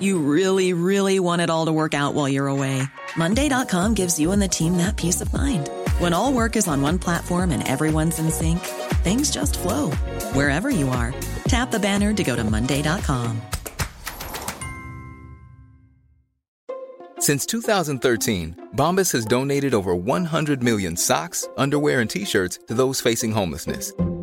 You really, really want it all to work out while you're away. Monday.com gives you and the team that peace of mind. When all work is on one platform and everyone's in sync, things just flow wherever you are. Tap the banner to go to Monday.com. Since 2013, Bombas has donated over 100 million socks, underwear, and t shirts to those facing homelessness.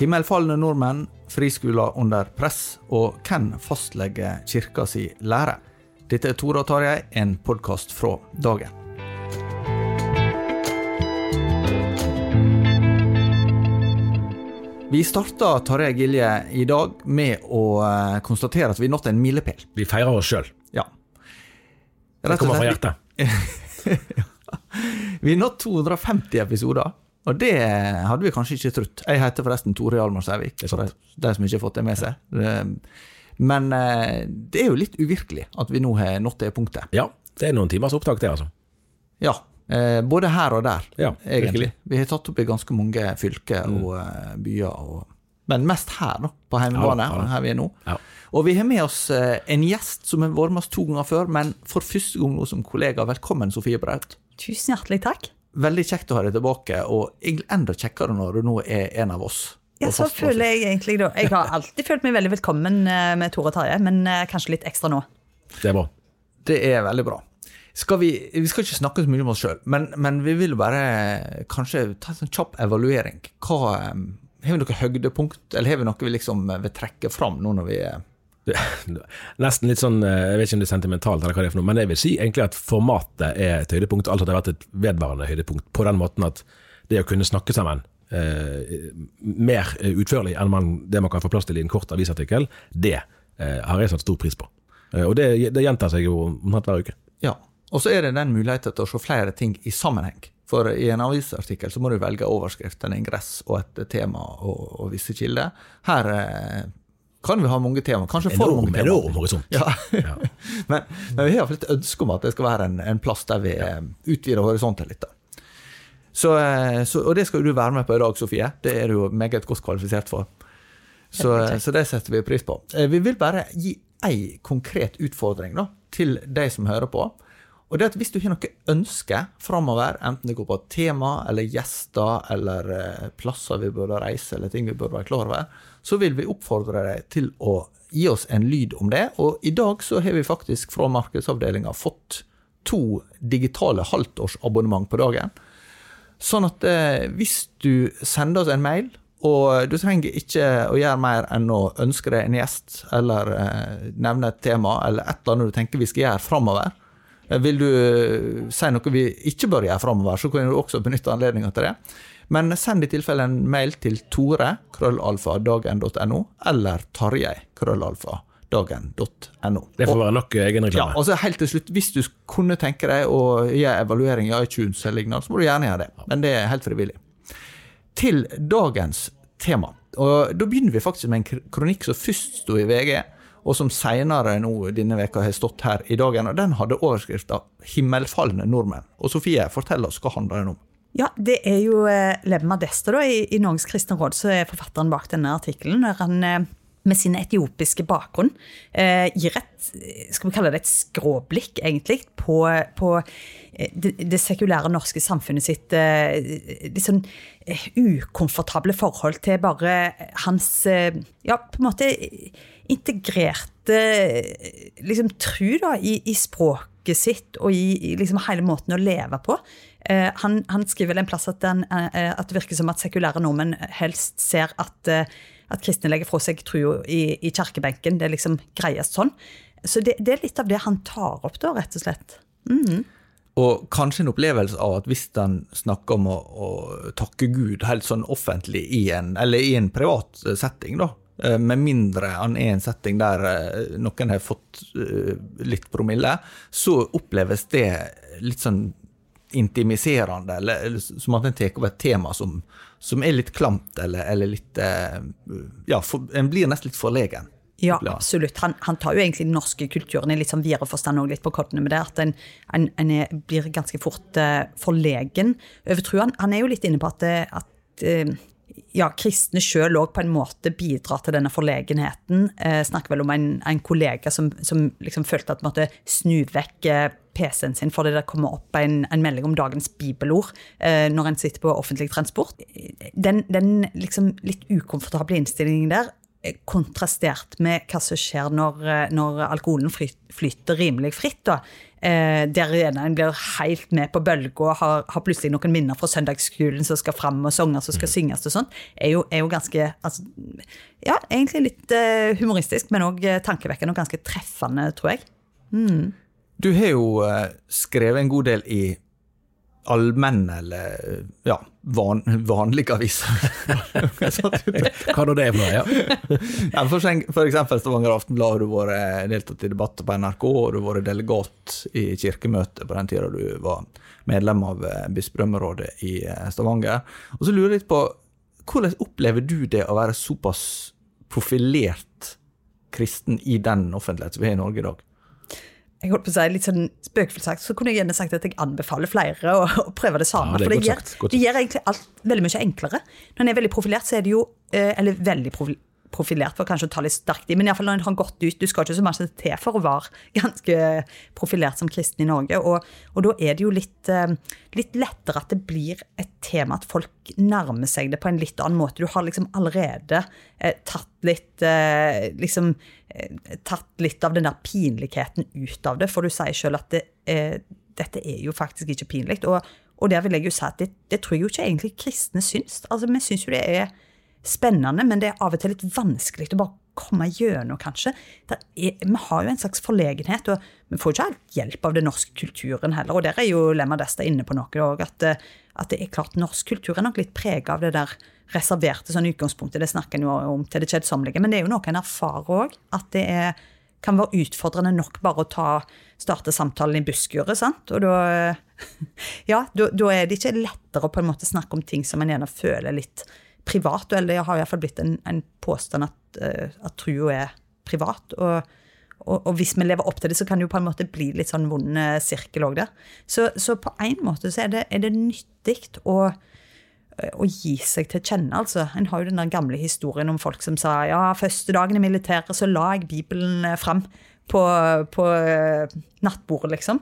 Himmelfalne nordmenn, friskoler under press, og hvem fastlegger kirka si lære? Dette er Tore og Tarjei, en podkast fra dagen. Vi starta Tarjei Gilje i dag med å eh, konstatere at vi nådde en milepæl. Vi feirer oss sjøl. Ja. Det kommer fra hjertet. Vi nådde 250 episoder, og det hadde vi kanskje ikke trodd. Jeg heter forresten Tore Hjalmar Sævik, for de, som ikke har fått det med seg. Men eh, det er jo litt uvirkelig at vi nå har nådd det punktet. Ja, det er noen timers opptak, det, altså. Ja, eh, både her og der, Ja, egentlig. Vi har tatt opp i ganske mange fylker og eh, byer, og, men mest her, da, på hjemmebane, Ja ja her vi er nå. Ja. Og vi har med oss eh, en gjest som har vært med oss to ganger før, men for første gang nå som kollega. Velkommen, Sofie Braut. Tusen hjertelig takk. Veldig kjekt å ha deg tilbake, og enda kjekkere når du nå er en av oss. Ja, så føler jeg egentlig da Jeg har alltid følt meg veldig velkommen eh, med Tore og Tarjei, men eh, kanskje litt ekstra nå. Det er bra. Det er veldig bra. Skal vi, vi skal ikke snakke så mye om oss sjøl, men, men vi vil bare kanskje ta en sånn kjapp evaluering. Hva, eh, har vi noe høydepunkt, eller har vi noe vi liksom vil trekke fram nå når vi eh, Det- Nesten litt sånn, eh, jeg vet ikke om det er sentimentalt, eller hva det er for noe, men jeg vil si egentlig at formatet er et høydepunkt. Altså det har vært et vedvarende høydepunkt, på den måten at det å kunne snakke sammen eh, mer utførlig enn man, det man kan få plass til i en kort avisartikkel, det eh, har jeg satt stor pris på. Eh, og det, det gjentar seg jo omtrent hver uke. Ja. Og så er det den muligheten til å se flere ting i sammenheng. For i en avisartikkel så må du velge overskrift, en ingress og et tema og, og visse kilder. Her eh, kan vi ha mange tema, kanskje for mange tema. enorm horisont. Ja. Ja. men, men vi har iallfall et ønske om at det skal være en, en plass der vi ja. utvider horisonten litt. da. Så, eh, så, og det skal du være med på i dag, Sofie. Det er du jo meget godt kvalifisert for. Så, så det setter vi pris på. Eh, Vi vil bare gi ei konkret utfordring da, til de som hører på. Og det er at Hvis du har noe ønske framover, enten det går på tema eller gjester eller eh, plasser vi burde reise eller ting vi burde være klar over, så vil vi oppfordre deg til å gi oss en lyd om det. Og i dag så har vi faktisk fra markedsavdelinga fått to digitale halvtårsabonnement på dagen. Sånn at eh, hvis du sender oss en mail, og du trenger ikke å gjøre mer enn å ønske deg en gjest, eller eh, nevne et tema, eller et eller annet du tenker vi skal gjøre framover. Eh, Vil du eh, si noe vi ikke bør gjøre framover, så kan du også benytte anledninga til det. Men send i tilfelle en mail til tore, krøllalfa, dagen.no, eller tarjei, krøllalfa, dagen.no. Det får være nok Ja, egenreklame. og så helt til slutt, Hvis du kunne tenke deg å gjøre evaluering i iTunes, eller lignende, så må du gjerne gjøre det. Men det er helt frivillig. Til dagens tema. Og Da begynner vi faktisk med en kronikk som først sto i VG, og som senere nå denne veka har stått her i dagen. og Den hadde overskrifta 'Himmelfalne nordmenn'. Og Sofie, fortell oss hva handler den om. Ja, det er jo eh, Dester da, i, i Norges kristne råd som er forfatteren bak denne artikkelen. når han eh, med sin etiopiske bakgrunn eh, gir et skal vi kalle det et skråblikk, egentlig, på, på det, det sekulære norske samfunnet sitt litt sånn ukomfortable forhold til bare hans Ja, på en måte integrerte liksom, tru da, i, i språket sitt og i, i liksom, hele måten å leve på. Eh, han, han, skriver en plass at, den, eh, at, det virker som at sekulære nordmenn helst ser at, eh, at kristne legger fra seg trua i, i kirkebenken. Det er liksom greiest sånn. Så det, det, er litt av det han tar opp, da, rett og slett. Mm. Og kanskje en opplevelse av at hvis en snakker om å, å, takke Gud helt sånn offentlig i en, eller i en privat setting, da, eh, med mindre han er en setting der eh, noen har fått eh, litt promille, så oppleves det litt sånn intimiserende, eller som at en tar opp et tema som, som, er litt klamt, eller, eller litt Ja, for, en blir nesten litt forlegen. Ja, absolutt. Han, han, tar jo egentlig den norske kulturen i litt sånn videre forstand litt på kortene med det. At en, en, en blir ganske fort uh, forlegen over. Han, er jo litt inne på at, eh, at uh, ja, kristne sjøl òg på en måte bidrar til denne forlegenheten. Uh, snakker vel om en, en kollega som, som, liksom følte at måtte snu vekk PC-en sin fordi det kommer opp en, en melding om dagens bibelord eh, når en sitter på offentlig transport. Den, den liksom litt ukomfortable innstillingen der kontrastert med hva som skjer når, eh, når alkoholen flyter rimelig fritt. da. Eh, der en blir helt med på bølga og har, har, plutselig noen minner fra søndagsskolen som skal fram, og sanger som skal mm. synges og sånt, er jo, er jo ganske altså, Ja, egentlig litt eh, humoristisk, men òg tankevekkende og ganske treffende, tror jeg. Mm. Du har jo uh, skrevet en god del i allmenne eller ja, van, vanlige aviser. Hva da det er for noe? Ja. ja, for, for, eksempel Stavanger Aftenblad har du vært eh, deltatt i debatter på NRK, og du har vært delegat i kirkemøtet på den tida du var medlem av eh, bispedømmerådet i eh, Stavanger. Og så lurer jeg litt på, hvordan opplever du det å være såpass profilert kristen i den offentlighet som vi har i Norge i dag? Jeg holdt på å si, litt sånn spøkefullt sagt, så kunne jeg gjerne sagt at jeg anbefaler flere å, å prøve det samme. Ja, det for det gjør, det gjør egentlig alt veldig mye enklere. Når en er veldig profilert, så er det jo eh, Eller veldig profilert profilert for kanskje å ta litt sterkt i, men iallfall når en har gått ut Du skal ikke så mye til for å være ganske profilert som kristen i Norge. Og, og da er det jo litt, eh, litt, lettere at det blir et tema at folk nærmer seg det på en litt annen måte. Du har liksom allerede eh, tatt litt eh, liksom tatt litt av den der pinligheten ut av det, for du sier sjøl at det, dette er jo faktisk ikke pinlig. Og, og der vil jeg jo si at det, det tror jeg jo ikke egentlig kristne syns. Altså, Vi syns jo det er spennende, men det er av og til litt vanskelig å bare komme gjennom, kanskje. Er, vi har jo en slags forlegenhet, og vi får ikke alt hjelp av den norske kulturen heller. Og der er jo Lemma Desta inne på noe òg, at, at, det er klart norsk kultur er nok litt prega av det der reserverte sånn utgangspunktet. Det snakker en jo om til det kjedsommelige, men det er jo noe en erfarer òg. At det er, kan være utfordrende nok bare å ta, starte samtalen i busskuret, sant. Og da ja, da er det ikke lettere å på en måte snakke om ting som en gjerne føler litt privat. Eller det har iallfall blitt en, en påstand at, uh, at trua er privat. Og, og, og, hvis vi lever opp til det, så kan det jo på en måte bli litt sånn vond eh, sirkel òg der. Så, så, på en måte så er det, det nyttig å, å gi seg til kjenne, altså. En har jo den der gamle historien om folk som sa ja, første dagen i militæret så la jeg Bibelen eh, fram på, på nattbordet, liksom.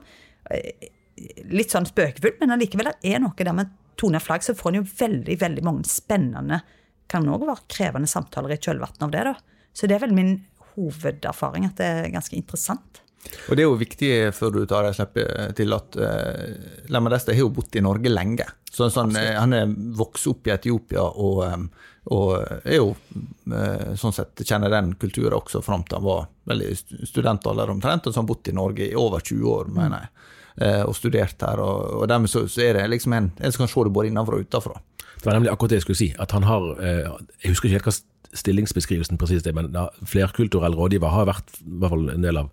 Litt sånn spøkefullt, men allikevel er noe der med toner flagg, så får en jo veldig veldig mange spennende, kan òg være krevende samtaler i kjølvannet av det. da. Så det er vel min hovederfaring, at det er ganske interessant. Og Det er jo viktig før du tar deg slipp til at uh, Lemma Desta har jo bodd i Norge lenge. Så sånn, uh, Han er vokst opp i Etiopia og, um, og er jo uh, sånn sett kjenner den kulturen også fram til han var veldig studentalder omtrent, og så har han bodd i Norge i over 20 år, mener jeg. Eh, og studert her. Og, og dermed så, så, er det liksom en, en som kan se det både innenfra og utenfra. Det var nemlig akkurat det jeg skulle si. At han har eh, Jeg husker ikke helt hva stillingsbeskrivelsen presis er, men flerkulturell rådgiver har vært i hvert fall en del av,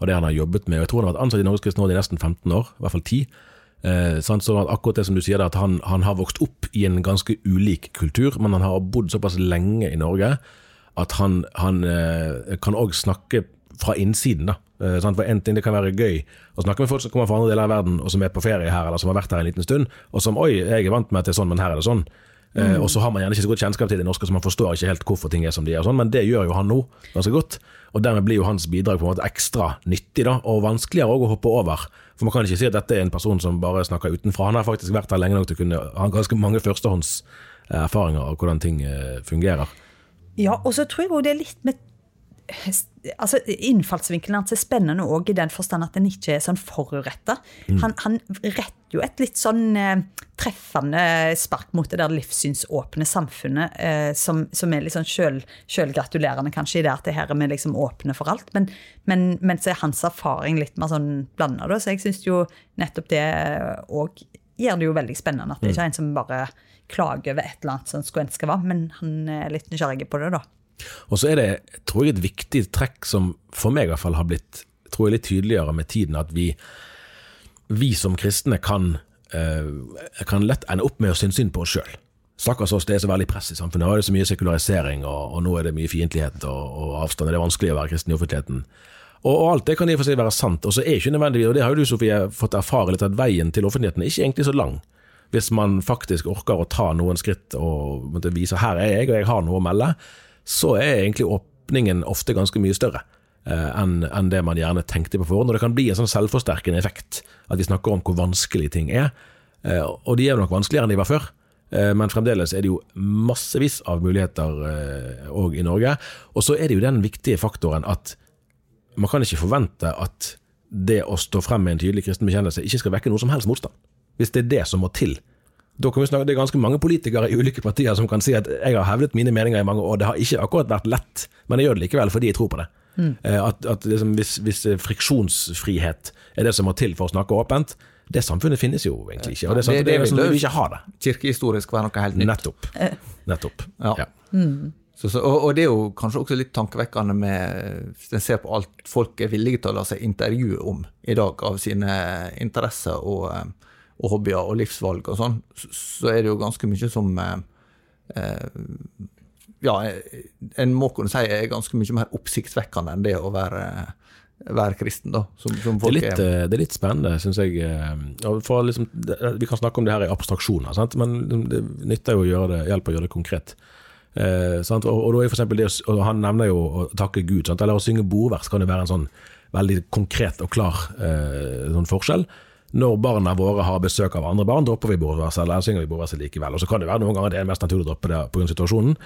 av, det han har jobbet med. og Jeg tror han har vært ansatt i Norges kristne råd i nesten 15 år, i hvert fall 10. Eh, så akkurat det som du sier, at han, han, har vokst opp i en ganske ulik kultur, men han har bodd såpass lenge i Norge at han, han eh, kan òg snakke fra innsiden. da. Sånn, for en ting Det kan være gøy å snakke med folk som kommer fra andre deler av verden, og som er på ferie her, eller som har vært her en liten stund, og som 'oi, jeg er vant med at det er sånn, men her er det sånn'. Eh, mm. og så har man gjerne ikke så godt kjennskap til det norske, så man forstår ikke helt hvorfor ting er som de er. Sånn, men det gjør jo han nå ganske godt. Og dermed blir jo hans bidrag på en måte ekstra nyttig, da, og vanskeligere å hoppe over. For man kan ikke si at dette er en person som bare snakker utenfra. Han har faktisk vært her lenge nok til å kunne ha ganske mange førstehåndserfaringer av hvordan ting eh, fungerer. Ja, og så tror jeg det er litt med altså, Innfallsvinkelen hans er spennende òg i den forstand at den ikke er sånn foruretta. Mm. Han, han retter jo et litt sånn eh, treffende spark mot det der livssynsåpne samfunnet, eh, som, som, er litt sånn sjøl, sjølgratulerende, kanskje, i det at det her er vi liksom åpne for alt. Men, men, men, så er hans erfaring litt mer sånn blanda, da. Så jeg syns jo nettopp det òg gjør det jo veldig spennende. At det ikke er en som bare klager over et eller annet som skulle ønske var, men han er litt nysgjerrig på det, da. Og så er det, tror jeg, et viktig trekk som for meg i hvert fall har blitt tror jeg, litt tydeligere med tiden, at vi, vi som kristne kan, eh, kan lett ende opp med å synes synd på oss sjøl. Stakkars oss, det er så veldig press i samfunnet. Nå er det så mye sekularisering, og, og nå er det mye fiendtlighet og, og, avstand. Det er vanskelig å være kristen i offentligheten. Og, og alt det kan i og for seg være sant. Og så er ikke nødvendigvis, og det har jo du Sofie fått erfare litt, at veien til offentligheten er ikke egentlig så lang. Hvis man faktisk orker å ta noen skritt og vise her er jeg, og jeg har noe å melde, så er egentlig åpningen ofte ganske mye større eh, enn det man gjerne tenkte på forhånd. Og det kan bli en sånn selvforsterkende effekt, at vi snakker om hvor vanskelig ting er. Eh, og de er nok vanskeligere enn de var før. Eh, men fremdeles er det jo massevis av muligheter òg i Norge. Og så er det jo den viktige faktoren at man kan ikke forvente at det å stå frem med en tydelig kristen bekjennelse ikke skal vekke noe som helst motstand. Hvis det er det som må til. Da kan vi snakke, Det er ganske mange politikere i ulike partier som kan si at jeg har hevdet mine meninger i mange år, det har ikke akkurat vært lett, men jeg gjør det likevel fordi jeg tror på det. Mm. At, at liksom, hvis, hvis, friksjonsfrihet er det som må til for å snakke åpent, det samfunnet finnes jo egentlig ikke. og Det, samfunnet, det, det, det, det, det vil ikke ha det. Kirkehistorisk være noe helt nytt. Nettopp. Nettopp. Ja. ja. Mm. Så, så, og, og, det er jo kanskje også litt tankevekkende med Hvis en ser på alt folk er villige til å la seg intervjue om i dag, av sine interesser og, og hobbyer og livsvalg og sånn, så er det jo ganske mye som eh, Ja, en må kunne si er ganske mye mer oppsiktsvekkende enn det å være, være kristen, da. Som, som det, er litt, er. Eh, det, er litt, spennende, syns jeg. Liksom, vi kan snakke om det her i abstraksjoner, sant? men det nytter jo å gjøre det, hjelper å gjøre det konkret. Eh, og, og, da er for det, og Han nevner jo å takke Gud. Sant? Eller å synge bordvers kan jo være en sånn veldig konkret og klar eh, sånn forskjell. Når barna våre har besøk av andre barn, dropper vi bordvarsel eller synger vi bordvarsel likevel. Og Så kan det være noen ganger det er mest naturlig å droppe det pga. situasjonen,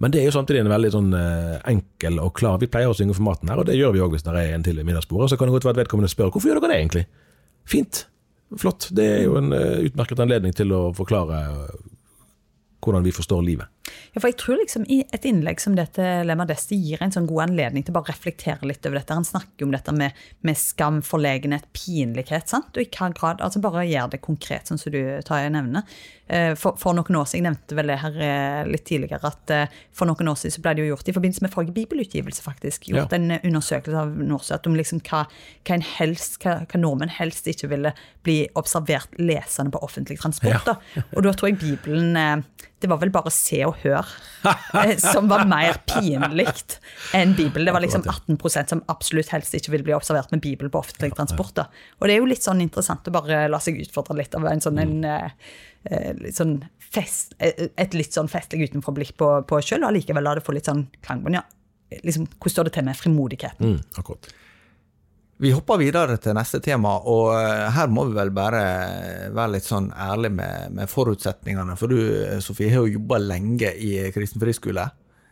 men det er jo samtidig en veldig sånn eh, enkel og klar Vi pleier å synge for maten her, og det gjør vi òg hvis det er en til i middagsbordet. Så kan det godt være at vedkommende spør hvorfor gjør dere det egentlig? Fint. Flott. Det er jo en uh, utmerket anledning til å forklare hvordan vi forstår livet. Ja, for jeg tror liksom i Et innlegg som dette Lemma Desti gir en sånn god anledning til å reflektere litt over dette. Han snakker om dette med, med skam, forlegenhet, pinlighet. sant? Og i hva grad, altså Bare gjør det konkret, sånn som du tar i nevner. Eh, for, for, noen år siden, Jeg nevnte vel det her eh, litt tidligere, at eh, for noen år siden så ble det jo gjort i forbindelse med forrige bibelutgivelse, faktisk, gjort ja. en undersøkelse av Norsøt om liksom hva, hva, helst, hva, hva, nordmenn helst ikke ville bli observert lesende på offentlig transport. Ja. Og da tror jeg Bibelen Det var vel bare Se og Hør som var mer pinlig enn Bibelen. Det var liksom 18% som absolutt helst ikke ville bli observert med Bibel på offentlig transport. Da. Og det er jo litt sånn interessant å bare la seg utfordre litt av en sånn en, Eh, litt sånn fest, eh, et litt sånn festlig utenforblikk på, på sjøl, og allikevel la det få litt sånn klangbånd. Ja, liksom, hvordan står det til med frimodigheten? Mm, akkurat. Vi hopper videre til neste tema, og eh, her må vi vel bare være litt sånn ærlige med, med forutsetningene. For du Sofie, har jo jobba lenge i kristen friskole.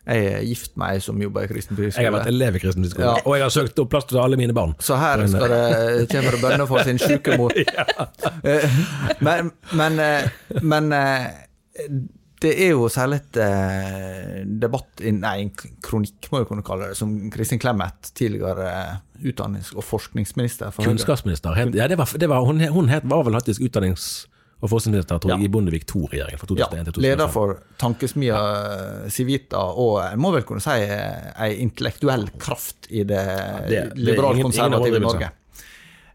Jeg er gift med ei som jobber i kristen byskole. Jeg har vært elev i kristen byskole, ja. og jeg har søkt opp plass til alle mine barn. Så her skal det, kommer det bønner for sin sjuke mor. Eh, men, men, eh, men, eh, det er jo særlig et debatt, nei, en kronikk må jeg kunne kalle det, som Kristin Clemet, tidligere utdannings- og forskningsminister Kunnskapsminister. Ja, det var, det var, hun, hun het, var vel faktisk utdannings og forskningsminister tror jeg, ja. i Bondevik II-regjeringen fra 2001 til 2005. Leder for tankesmia Civita, og jeg må vel kunne si ei intellektuell kraft i det, det liberalkonservative Norge.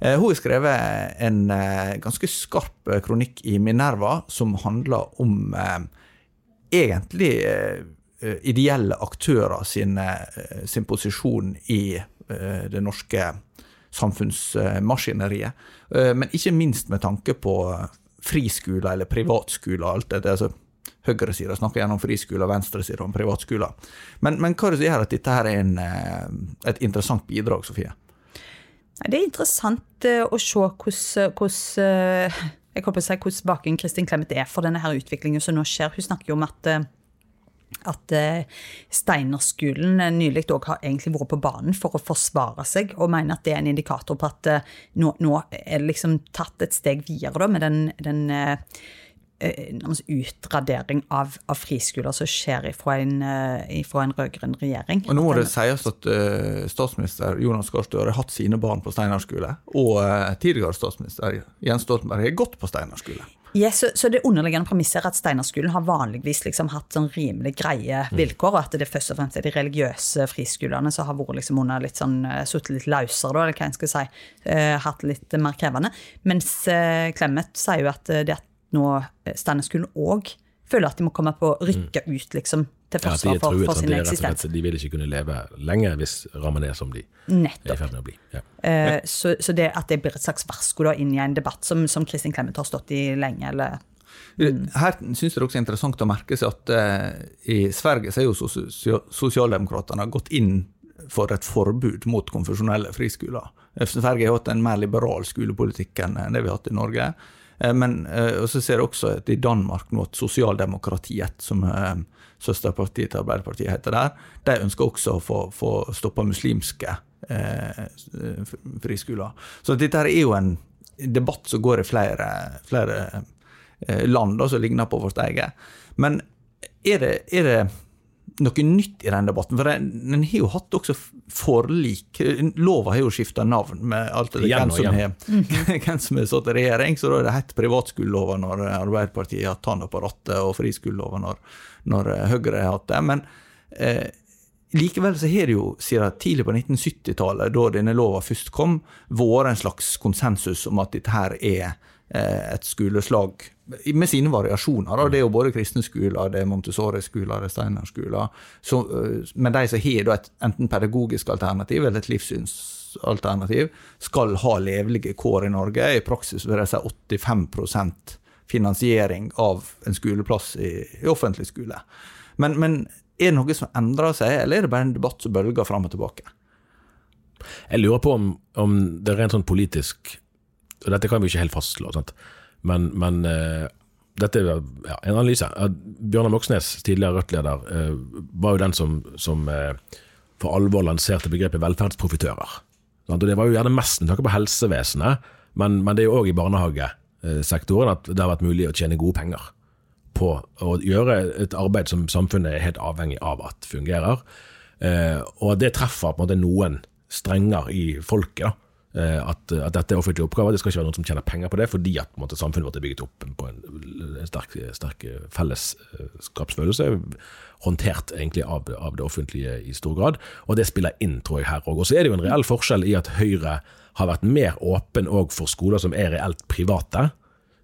Eh, hun har skrevet en eh, ganske skarp eh, kronikk i Minerva som handler om eh, egentlig eh, ideelle aktører sin, sin posisjon i eh, det norske samfunnsmaskineriet. Men ikke minst med tanke på friskoler eller privatskoler. alt det, altså Høyresida snakker gjennom om friskoler, venstresida om privatskoler. Men, men hva er det som gjør at dette her er en, eh, et interessant bidrag, Sofie? Det er interessant eh, å se hvordan, hvordan jeg håper å si hvordan bakgrunnen Kristin Clemet er for denne her utviklingen som nå skjer. Hun snakker jo om at at eh, Steinerskolen eh, nylig òg har egentlig vært på banen for å forsvare seg, og mener at det er en indikator på at eh, nå, nå er det liksom tatt et steg videre da, med den, den nærmest utradering av, av friskoler som skjer fra en, ifra en rød-grønn regjering. Og nå må det sies at uh, statsminister Jonas Gahr Støre har hatt sine barn på Steinar skole, og uh, tidligere statsminister Jens Stoltenberg har gått på Steinar skole. Yes, så, så det underliggende premisset er at Steinerskolen har vanligvis liksom hatt sånn rimelig greie vilkår, og at det først og fremst er de religiøse friskolene som har vært liksom under litt sånn, sittet suttet litt løsere, da, eller hva en skal si, eh, hatt litt mer krevende. Mens eh, Clemet sier jo at eh, det at nå eh, Steinerskolen òg føler at de må komme på å rykke ut, liksom, til forsvar ja, for, truet. for sin eksistens. slett, de vil ikke kunne leve lenger hvis rammen er som de er i ferd med å bli. Ja. Eh, så, så det at det blir et slags varsko da, inn i en debatt som, som Kristin Clemet har stått i lenge, eller Her syns jeg det også er interessant å merke seg at eh, i Sverige så er jo sosio- sosialdemokratene gått inn for et forbud mot konfesjonelle friskoler. Eh, Sverige har hatt en mer liberal skolepolitikk enn det vi har hatt i Norge. Eh, Men eh, så ser jeg også at i Danmark nå at Sosialdemokratiet, som eh, søsterpartiet til Arbeiderpartiet heter der, de ønsker også å få, få stoppa muslimske eh, friskoler. Så dette er jo en debatt som går i flere, flere land da, som ligner på vårt eget. Men er det, er det noe nytt i den debatten? For den, har jo hatt også forlik. Lova har jo skifta navn med alt det hvem som har som har satt i regjering. Så da er det hett privatskolelova når Arbeiderpartiet har hatt tanna på rattet, og friskolelova når, når Høyre har hatt det. Men eh, Likevel så har det jo siden tidlig på 1970-tallet, da denne lova først kom, vært en slags konsensus om at dette her er eh, et skoleslag med sine variasjoner. Da. Det er jo både kristne skoler, det er Montessori-skoler, det er Steinar-skoler. Eh, Men de som har et enten pedagogisk alternativ eller et livssynsalternativ, skal ha levelige kår i Norge. I praksis vil det si 85% finansiering av en skoleplass i, i offentlig skole. Men, men er det noe som endrer seg, eller er det bare en debatt som bølger fram og tilbake? Jeg lurer på om, om det rent sånn politisk Og dette kan vi ikke helt fastslå, sant? men, men uh, dette er ja, en analyse. Bjørnar Moxnes, tidligere Rødt-leder, uh, var jo den som, som eh, for alvor lanserte begrepet velferdsprofitører. Sant? Og Det var jo gjerne mest med tanke på helsevesenet, men, men det er jo òg i barnehagesektoren at det har vært mulig å tjene gode penger på å gjøre et arbeid som samfunnet er helt avhengig av at fungerer. Eh, og det treffer på en måte noen strenger i folket. Eh, at, at dette er offentlige oppgaver. Det skal ikke være noen som tjener penger på det, fordi at måte, samfunnet vårt er bygget opp på en, en sterk, sterk fellesskapsfølelse, håndtert egentlig av, av det offentlige i stor grad. Og det spiller inn, tror jeg, her òg. Og så er det jo en reell forskjell i at Høyre har vært mer åpen for skoler som er reelt private.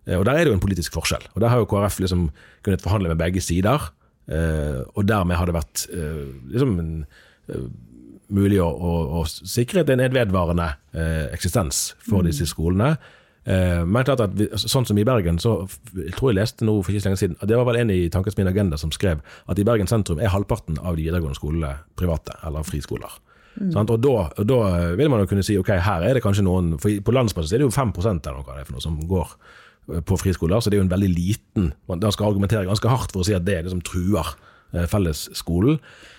Eh, Og Der er det jo en politisk forskjell. Og Der har jo KrF liksom kunnet forhandle med begge sider. eh, Og dermed har det vært eh, liksom en, eh, mulig å, å, å sikre en vedvarende eh, eksistens for disse skolene. Eh, Men klart at vi, sånn som i Bergen, så jeg tror jeg leste noe for ikke så lenge siden Det var vel en i Tankens min agenda som skrev at i Bergen sentrum er halvparten av de videregående skolene private, eller friskoler. Sant? Og, da, og da vil man jo kunne si ok, her er det kanskje noen For på landsbasis er det jo 5 eller noe av noe som går eh, på friskoler, så det er jo en veldig liten Man skal argumentere ganske hardt for å si at det er det som truer fellesskolen.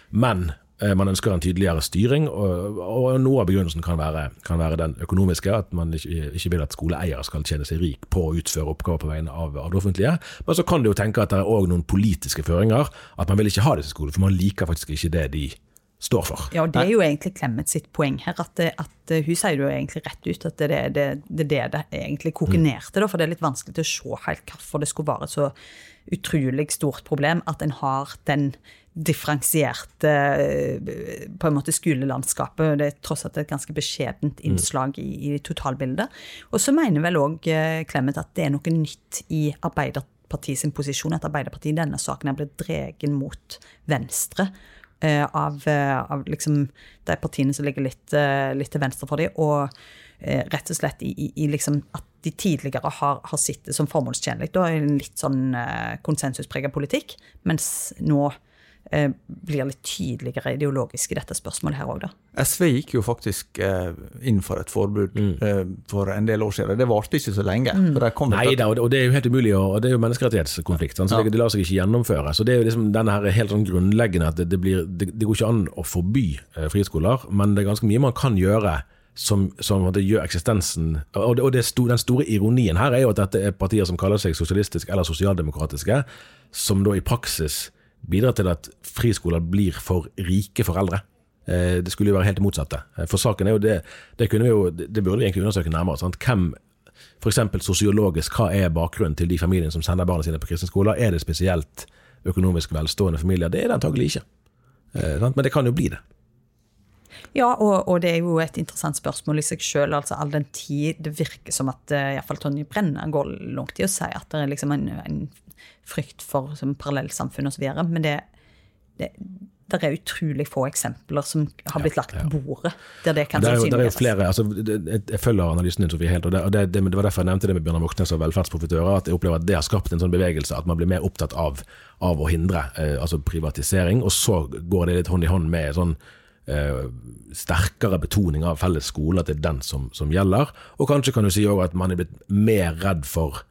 Men man ønsker en tydeligere styring, og, og noe av begrunnelsen kan være, kan være den økonomiske, at man ikke, ikke vil at skoleeiere skal tjene seg rik på å utføre oppgaver på vegne av, av det offentlige. Men så kan du jo tenke at det er òg noen politiske føringer, at man vil ikke ha disse skolene, for man liker faktisk ikke det de står for. Ja, og det er jo egentlig Clemet sitt poeng her. At, det- at hun sier jo egentlig rett ut at det er det det, det, det egentlig koker ned til. For det er litt vanskelig til å se helt hvorfor det skulle være et så utrolig stort problem at en har den differensierte eh, på en måte skolelandskapet. Det er tross alt et ganske beskjedent innslag i, i totalbildet. Og så mener vel òg Clemet at det er noe nytt i Arbeiderpartiet sin posisjon. At Arbeiderpartiet i denne saken er blitt dregen mot venstre eh, av, eh, av liksom de partiene som ligger litt, eh, litt til venstre for dem, og eh, rett og slett i, i, i liksom at de tidligere har, har sittet som formålstjenlig, da, i en litt sånn eh, konsensuspreget politikk, mens nå eh, blir litt tydeligere ideologisk i dette spørsmålet her òg, da. SV gikk jo faktisk eh, inn for et forbud Mm. eh, for en del år siden. Det varte ikke så lenge. Kom Nei da, og det- og det er jo helt umulig, og det er jo menneskerettighetskonflikt. sant? Så Ja. det, det lar seg ikke gjennomføre. Så det er jo liksom denne her helt sånn grunnleggende at det, det, blir, det, det går ikke an å forby eh, friskoler, men det er ganske mye man kan gjøre som, som det gjør eksistensen Og, det, og det sto, den store ironien her er jo at dette er partier som kaller seg sosialistiske eller sosialdemokratiske, som da i praksis bidrar til at friskoler blir for rike foreldre. Eh, Det skulle jo være helt det motsatte. Eh, For saken er jo det Det, vi jo, det burde vi egentlig undersøke nærmere. Sant? Hvem F.eks. sosiologisk, hva er bakgrunnen til de familiene som sender barna sine på kristne skoler? Er det spesielt økonomisk velstående familier? Det er det antagelig ikke. Eh. Men det kan jo bli det. Ja, og, og det er jo et interessant spørsmål i seg sjøl. Altså, all den tid det virker som at uh, iallfall Tonje Brenna går langt i å si at det er liksom en, en frykt for som parallellsamfunn osv. Men det, det, det er utrolig få eksempler som har blitt lagt på bordet der det kan Det er, jo, det er jo flere, altså, det, Jeg følger analysen din, Sofie, helt. og det, og det, var derfor jeg nevnte det med Bjørnar Moxnes og velferdsprofitører. At jeg opplever at det har skapt en sånn bevegelse, at man blir mer opptatt av, av å hindre eh, altså privatisering. Og så går det litt hånd i hånd med sånn eh, sterkere betoning av felles skole, at det er den som, som gjelder. Og kanskje kan du si også at man er blitt mer redd for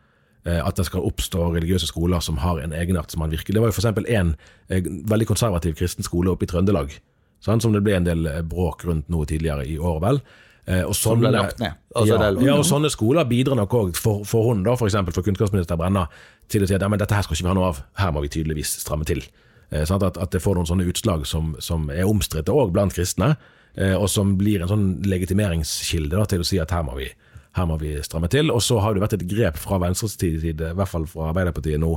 eh, at det skal oppstå religiøse skoler som har en egenart som man virker. Det var jo f.eks. en eh, veldig konservativ kristen skole oppe i Trøndelag, sånn, som det ble en del eh, bråk rundt noe tidligere i år, vel. Eh, og Som ble sånne- lagt ned. Altså, ja, ja, og sånne skoler bidrar nok òg for, for hun, da, for eksempel for kunnskapsminister Brenna, til å si at ja, dette her skal ikke vi ha noe av, her må vi tydeligvis stramme til. Sant? At, at det får noen sånne utslag som, som er omstridte òg blant kristne, eh, og som blir en sånn legitimeringskilde da, til å si at her må vi her må vi stramme til. Og så har det vært et grep fra Venstres side, i hvert fall fra Arbeiderpartiet nå,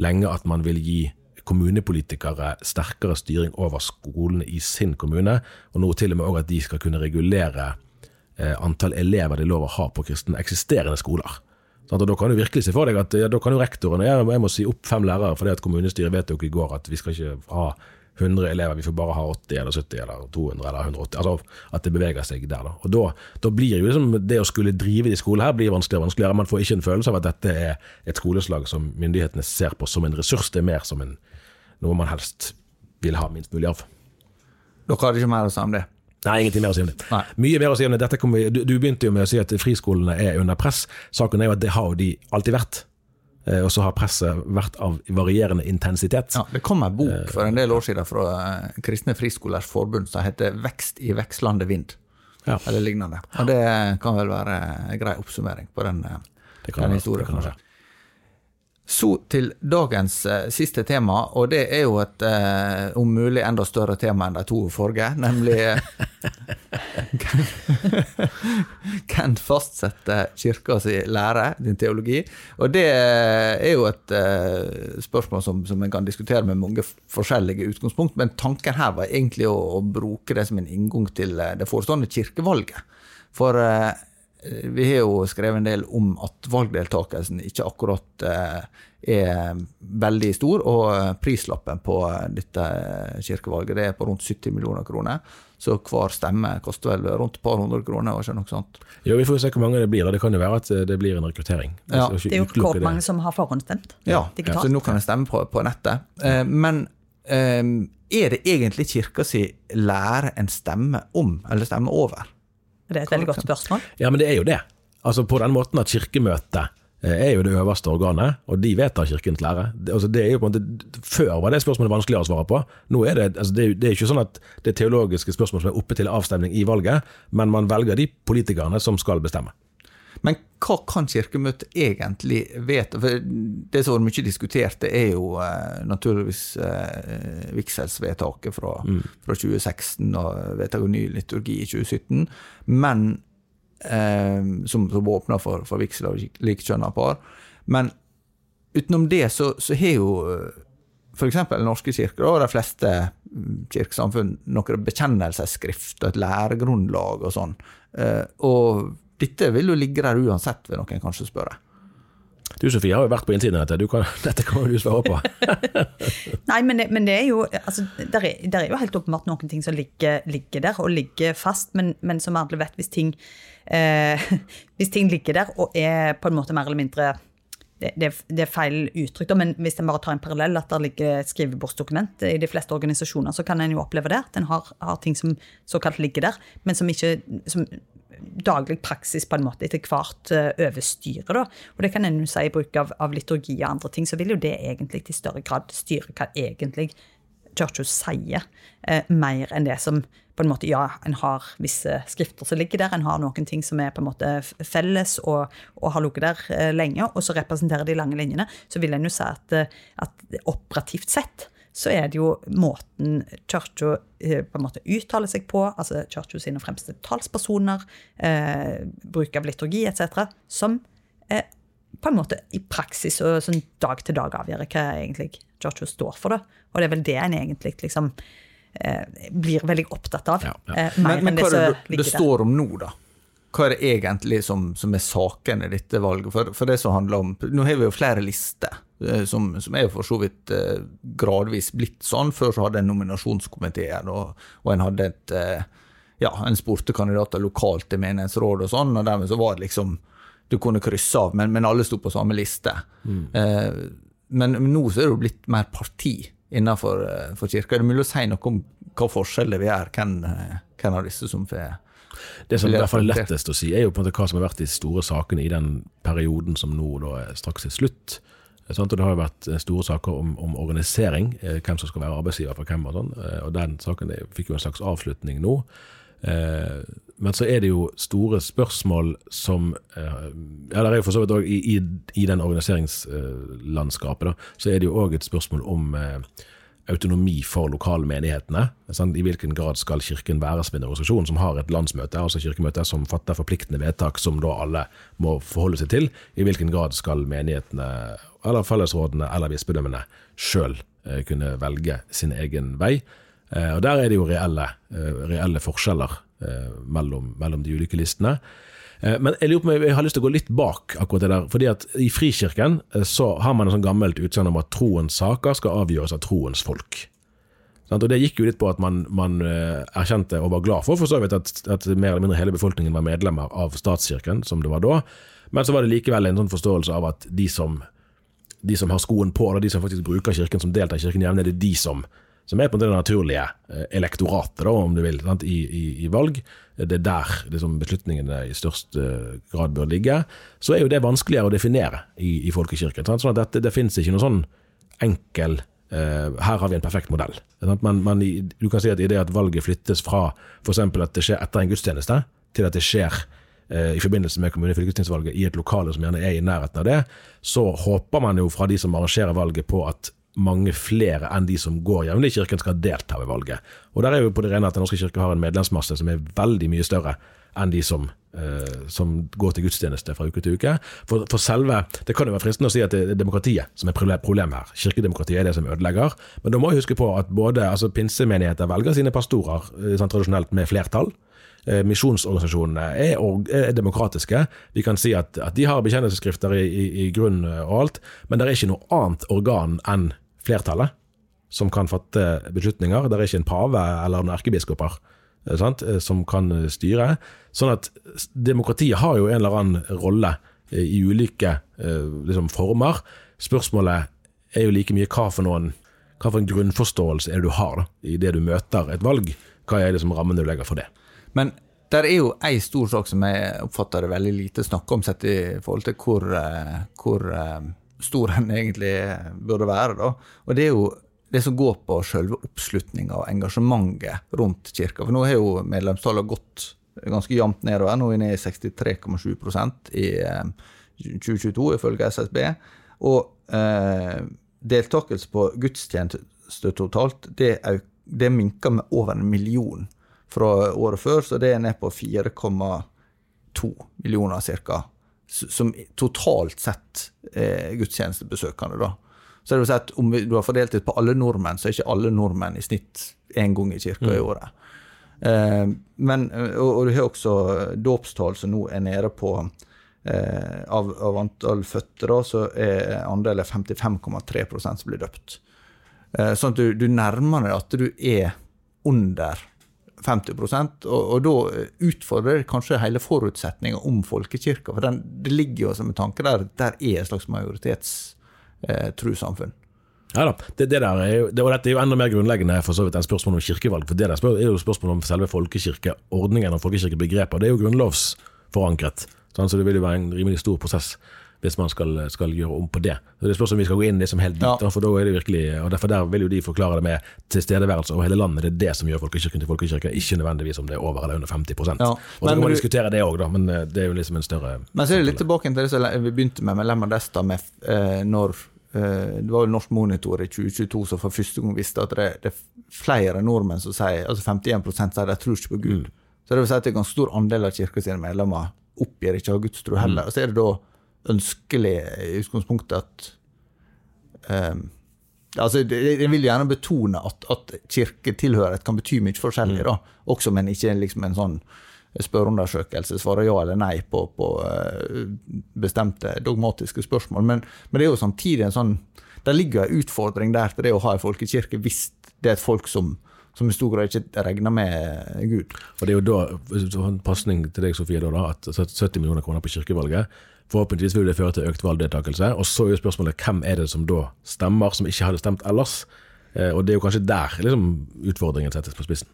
lenge at man vil gi kommunepolitikere sterkere styring over skolene i sin kommune, og nå til og med òg at de skal kunne regulere eh, antall elever det er lov å ha på kristne eksisterende skoler. Og Da kan du virkelig se for deg at ja, da kan jo rektoren jeg, jeg må si opp fem lærere fordi at kommunestyret vedtok i går at vi skal ikke ha 100 elever, vi får bare ha 80 eller 70 eller 200 eller 180. Altså at det beveger seg der. Da. Og da, da blir jo liksom det å skulle drive de skolene her blir vanskeligere og vanskeligere. Man får ikke en følelse av at dette er et skoleslag som myndighetene ser på som en ressurs, det er mer som en, noe man helst vil ha minst mulig av. Dere hadde ikke mer å si om det? Nei, ingenting mer å si om det. Nei. Mye mer å si om det. Dette vi, du, du begynte jo med å si at friskolene er under press. Saken er jo at det har jo de alltid vært. Eh, Og så har presset vært av varierende intensitet. Ja, det kom en bok for en del år siden fra eh, Kristne Friskolers Forbund som heter 'Vekst i vekslende vind', Ja. eller lignende. Og det kan vel være en grei oppsummering på den, eh, Det kan den være, historien. Så til dagens eh, siste tema, og det er jo et eh, om mulig enda større tema enn de to forrige, nemlig Hvem fastsetter kirka si lære, din teologi? Og det er jo et eh, spørsmål som, som en kan diskutere med mange forskjellige utgangspunkt, men tanken her var egentlig å, å bruke det som en inngang til eh, det forestående kirkevalget. For eh, vi har jo skrevet en del om at valgdeltakelsen ikke akkurat eh, er veldig stor, og eh, prislappen på eh, dette kirkevalget det er på rundt 70 millioner kroner. Så hver stemme koster vel rundt et par hundre kroner, ikke noe sånt. Jo, Vi får se hvor mange det blir. Det kan jo være at eh, det blir en rekruttering. Ja. Det er jo ikke hvor rekordmange som har forhåndsstemt Ja, digitalt. så nå kan en stemme på, på nettet. Eh, men eh, er det egentlig kirka si lære en stemme om, eller stemme over? Det er et veldig godt spørsmål. Ja, men det er jo det. Altså På den måten at Kirkemøtet eh, er jo det øverste organet, og de vedtar Kirkens lære. Det, altså det er jo på en måte, Før var det spørsmålet vanskeligere å svare på. Nå er det, altså det, er jo ikke sånn at det er teologiske spørsmål som er oppe til avstemning i valget, men man velger de politikerne som skal bestemme. Men hva kan Kirkemøtet egentlig vedta? For det som har vært mye diskutert, det er jo eh, naturligvis eh, vigselsvedtaket fra, fra 2016 og vedtak om ny liturgi i 2017. Men eh, som, som åpna for, for vigsel av likekjønna par. Men utenom det så, så har jo f.eks. Den norske kirke og de fleste mm, kirkesamfunn noen bekjennelsesskrift og et læregrunnlag og sånn. Eh, og dette vil jo ligge der uansett, vil noen kanskje spørre. Du Sofie har jo vært på innsiden av dette, du kan, dette kan du svare på. Nei, men det, men det er jo altså, der er, der er jo helt åpenbart noen ting som ligger, ligger der og ligger fast, men, men som alle vet, hvis ting, eh, hvis ting ligger der og er på en måte mer eller mindre det, det, det, er feil uttrykk, da, men hvis en bare tar en parallell, at det ligger et skrivebordsdokument i de fleste organisasjoner, så kan en jo oppleve det. At en har, har, ting som såkalt ligger der, men som ikke som daglig praksis på en måte etter hvert uh, overstyrer. Da. Og det kan en si i bruk av, av, liturgi og andre ting, så vil jo det egentlig i større grad styre hva egentlig Churchill sier, eh, mer enn det som på en måte, Ja, en har visse skrifter som ligger der, en har noen ting som er på en måte felles og, og har ligget der eh, lenge, og så representerer de lange linjene, så vil en jo si at, at operativt sett så er det jo måten Churchill eh, på en måte uttaler seg på, altså Churchill sine fremste talspersoner, eh, bruk av liturgi etc., som eh, på en måte i praksis og sånn dag til dag avgjør hva egentlig Churchill står for. det. Og det er vel det en egentlig liksom eh, blir veldig opptatt av. Ja, ja. Eh, men, men hva er det det står om nå, da? hva er det egentlig som, som er saken i dette valget? For, for, det som handler om Nå har vi jo flere lister, som, som er jo for så vidt eh, gradvis blitt sånn. Før så hadde en nominasjonskomiteer, og, og en hadde et eh, Ja, en spurte kandidater lokalt til menighetsråd og sånn, og dermed så var det liksom Du kunne krysse av, men, men alle sto på samme liste. Mm. Eh, men, nå så er det jo blitt mer parti innenfor for kirka. Er det mulig å si noe om hva forskjeller vi er, hvem, hvem av disse som får det som i hvert fall er lettest å si, er jo på en måte hva som har vært de store sakene i den perioden som nå da straks er slutt. Sånn, det har jo vært store saker om, om, organisering, eh, hvem som skal være arbeidsgiver for hvem. Og sånn, eh, og den saken fikk jo en slags avslutning nå. Eh, men så er det jo store spørsmål som Ja, det er jo for så vidt òg i, i, i, den organiseringslandskapet, da, så er det jo òg et spørsmål om autonomi for lokalmenighetene. I hvilken grad skal Kirken være som en organisasjon som har et landsmøte, altså kirkemøte, som fatter forpliktende vedtak som da alle må forholde seg til? I hvilken grad skal menighetene, eller fellesrådene eller bispedømmene sjøl eh, kunne velge sin egen vei? Eh, og Der er det jo reelle, eh, reelle forskjeller mellom, mellom de ulike listene. Men jeg lurer på jeg har lyst til å gå litt bak akkurat det der. fordi at I Frikirken så har man en sånn gammelt utsagn om at troens saker skal avgjøres av troens folk. Og Det gikk jo litt på at man, man erkjente og var glad for for så vidt at, at, mer eller mindre hele befolkningen var medlemmer av statskirken, som det var da. Men så var det likevel en sånn forståelse av at de som, de som har skoen på, og de som faktisk bruker kirken, som deltar i kirken jevnlig, det er de som som er på det naturlige eh, elektoratet, da, om du vil, i, i, i, valg. Det er der liksom, beslutningene i størst uh, grad bør ligge. Så er jo det vanskeligere å definere i, i folkekirken. Sant? Sånn at dette, det finnes ikke noen sånn enkel uh, Her har vi en perfekt modell. Men, men du kan si at i det at valget flyttes fra f.eks. at det skjer etter en gudstjeneste, til at det skjer i forbindelse med kommune- og fylkestingsvalget i et lokale som gjerne er i nærheten av det, så håper man jo fra de som arrangerer valget på at mange flere enn de som går jevnlig i kirken, skal delta ved valget. Og der er jo på det rene at Den norske kirke har en medlemsmasse som er veldig mye større enn de som, eh, som går til gudstjeneste fra uke til uke. For, for, selve, Det kan jo være fristende å si at det er demokratiet som er problemet her. Kirkedemokratiet er det som ødelegger. Men da må jeg huske på at både altså pinsemenigheter velger sine pastorer eh, sånn tradisjonelt med flertall. Eh, misjonsorganisasjonene er, er, demokratiske. Vi kan si at, at de har bekjennelsesskrifter i, i, i grunn og alt, men det er ikke noe annet organ enn flertallet som kan fatte beslutninger. Det er ikke en pave eller noen erkebiskoper eh, sant, eh, som kan styre. Sånn at demokratiet har jo en eller annen rolle eh, i ulike liksom, former. Spørsmålet er jo like mye hva for, noen, hva for en grunnforståelse er det du har da, i det du møter et valg. Hva er det som rammene du legger for det? Men der er jo ei stor sak som jeg oppfatter det veldig lite snakk om, sett i forhold til hvor, hvor stor en egentlig burde være. Da. Og det er jo det som går på selve oppslutninga og engasjementet rundt kirka. For nå har jo medlemstallet gått ganske jevnt nedover. Nå er vi nede i 63,7 i 2022, eh, ifølge SSB. Og eh, deltakelse på gudstjeneste totalt, det, det minker med over en million fra året før, så det er ned på 4,2 millioner ca som totalt sett er gudstjenestebesøkende. da. Så det vil si at Om du har fordelt det på alle nordmenn, så er ikke alle nordmenn i snitt én gang i kirka mm. i året. Eh, men, og, og, du har også dåpstall som nå er nede på eh, av, av, antall fødte, da, så er andelen 55,3% som blir døpt. Eh, sånn at du, du nærmer deg at du er under 50 og, og da utfordrer det kanskje hele forutsetninga om folkekirka. For den, det ligger jo som en tanke der der er et slags majoritetstrossamfunn. Ja da, det, det der er jo, det, og dette er jo enda mer grunnleggende for så vidt enn spørsmålet om kirkevalg. For det der er jo spørsmålet om selve folkekirkeordningen og folkekirkebegrepet. Det er jo grunnlovsforankret, sånn, så det vil jo være en rimelig stor prosess hvis man skal, skal gjøre om på det. Så Det spørs om vi skal gå inn liksom helt dit, Ja. for da er det virkelig, og derfor der vil jo de forklare det med tilstedeværelse over hele landet. Det er det som gjør folkekirken til folkekirke, ikke nødvendigvis om det er over eller under 50 Ja, Og så kan man diskutere det òg, da, men eh, det er jo liksom en større Men så er det litt tilbake til det som vi begynte med, med Lemma Desta, med eh, når eh, Det var jo Norsk Monitor i 2022 som for første gang visste at det, det er flere nordmenn som sier altså 51 sier de tror ikke på Gud. Så det vil si at det er en ganske stor andel av kirka sine medlemmer oppgir ikke å ha gudstro heller. Og så er det da ønskelig i utgangspunktet at eh, altså, Jeg vil gjerne betone at, at kirketilhørighet kan bety mye forskjellig, da, også, men ikke liksom en sånn spørreundersøkelse svarer ja eller nei på, på eh, bestemte dogmatiske spørsmål. Men, men det er jo samtidig en sånn Det ligger en utfordring der til det å ha en folkekirke hvis det er et folk som, som i stor grad ikke regner med Gud. Og det er jo da, en pasning til deg, Sofie, da, da, at 70 millioner kroner på kirkevalget. Forhåpentligvis vil det føre til økt valgdeltakelse. Og så er jo spørsmålet hvem er det som da stemmer, som ikke hadde stemt ellers? Eh, Og det er jo kanskje der liksom, utfordringen settes på spissen.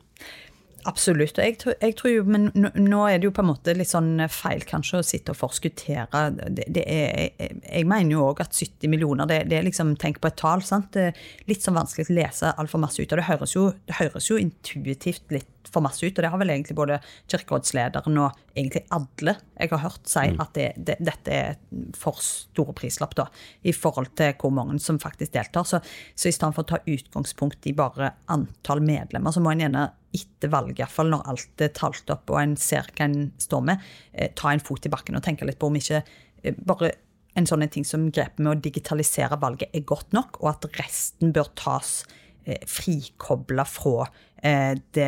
Absolutt. og Jeg jeg tror jo, men nå, er det jo på en måte litt sånn feil kanskje å sitte og forskuttere. Det, det er, jeg, mener jo òg at 70 millioner, det, det er liksom Tenk på et tall. sant? Det er litt sånn vanskelig å lese altfor masse ut. Og det høres, jo, det høres jo intuitivt litt for masse ut. Og det har vel egentlig både kirkerådslederen og egentlig alle jeg har hørt si at det, det, dette er for store prislapp da, i forhold til hvor mange som faktisk deltar. Så, så i stedet for å ta utgangspunkt i bare antall medlemmer, så må en gjerne etter valget, iallfall når alt er talt opp og en ser hva en står med, eh, ta en fot i bakken og tenke litt på om ikke eh, bare en sånn ting som grepet med å digitalisere valget er godt nok, og at resten bør tas eh, frikobla fra det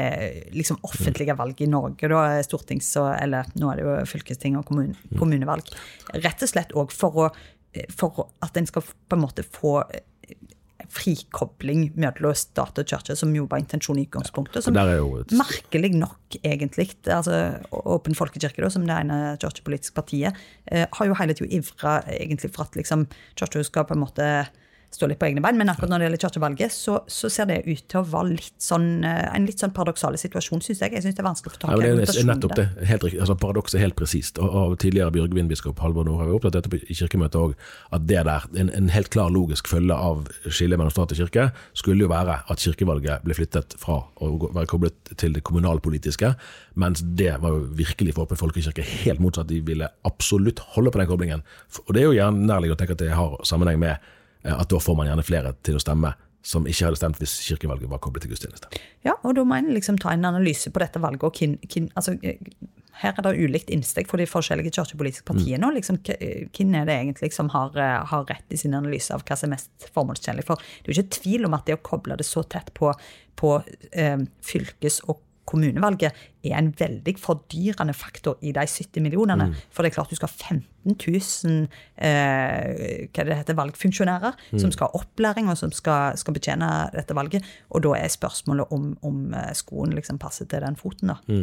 liksom offentlige valget i Norge, da, stortings- eller nå er det jo fylkesting og kommune, kommunevalg. Rett og slett òg for, for at en skal på en måte få frikobling mellom stat og kirke, som jo var intensjonen i utgangspunktet. Som et- merkelig nok, egentlig. altså Åpen folkekirke, da, som det ene kirkepolitiske partiet, eh, har jo hele tida ivra egentlig for at liksom kirka skal på en måte stå litt på egne bein. Men akkurat når det gjelder kirkevalget, så, så ser det ut til å være litt sånn, eh, en litt sånn paradoksal situasjon, syns jeg. Jeg syns det er vanskelig å få tak i ja, det er nettopp det. Helt riktig. Altså, Paradokset er helt presist. Og og tidligere Bjørgvin-biskop Halvor Nord har vi opptatt dette i kirkemøtet òg, at det der, en, en helt klar logisk følge av skillet mellom stat og kirke, skulle jo være at kirkevalget ble flyttet fra å være koblet til det kommunalpolitiske, mens det var jo virkelig for Åpen folkekirke helt motsatt. De ville absolutt holde på den koblingen. Og det er jo gjerne nærliggende å tenke at det har sammenheng med at da får man gjerne flere til å stemme som ikke hadde stemt hvis kirkevalget var koblet til gudstjeneste. Ja, og da må en liksom ta en analyse på dette valget. og kin, kin, altså, eh, Her er det ulikt innsteg for de forskjellige kirkepolitiske partiene. og liksom, Hvem er det egentlig som har, eh, har rett i sin analyse av hva som er mest formålstjenlig? For det er jo ikke tvil om at det å koble det så tett på, på eh, fylkes- og kommunevalget er en veldig fordyrende faktor i de 70 millionene. For det er klart du skal ha 15 000 eh, hva det heter, valgfunksjonærer som skal ha opplæring og som skal, skal betjene dette valget. Og da er spørsmålet om, om eh, skoen liksom passer til den foten. da.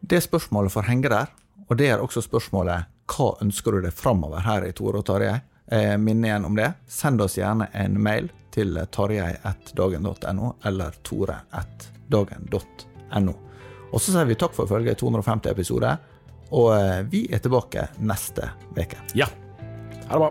Det spørsmålet får henge der, og det er også spørsmålet hva ønsker du deg framover her i Tore og Tarjei? Eh, minner igjen om det. Send oss gjerne en mail til tarjei.dagen.no eller tore.dagen.no. Og så sier vi takk for følget i 250 episoder, og eh, vi er tilbake neste uke. Ja. Ha det bra.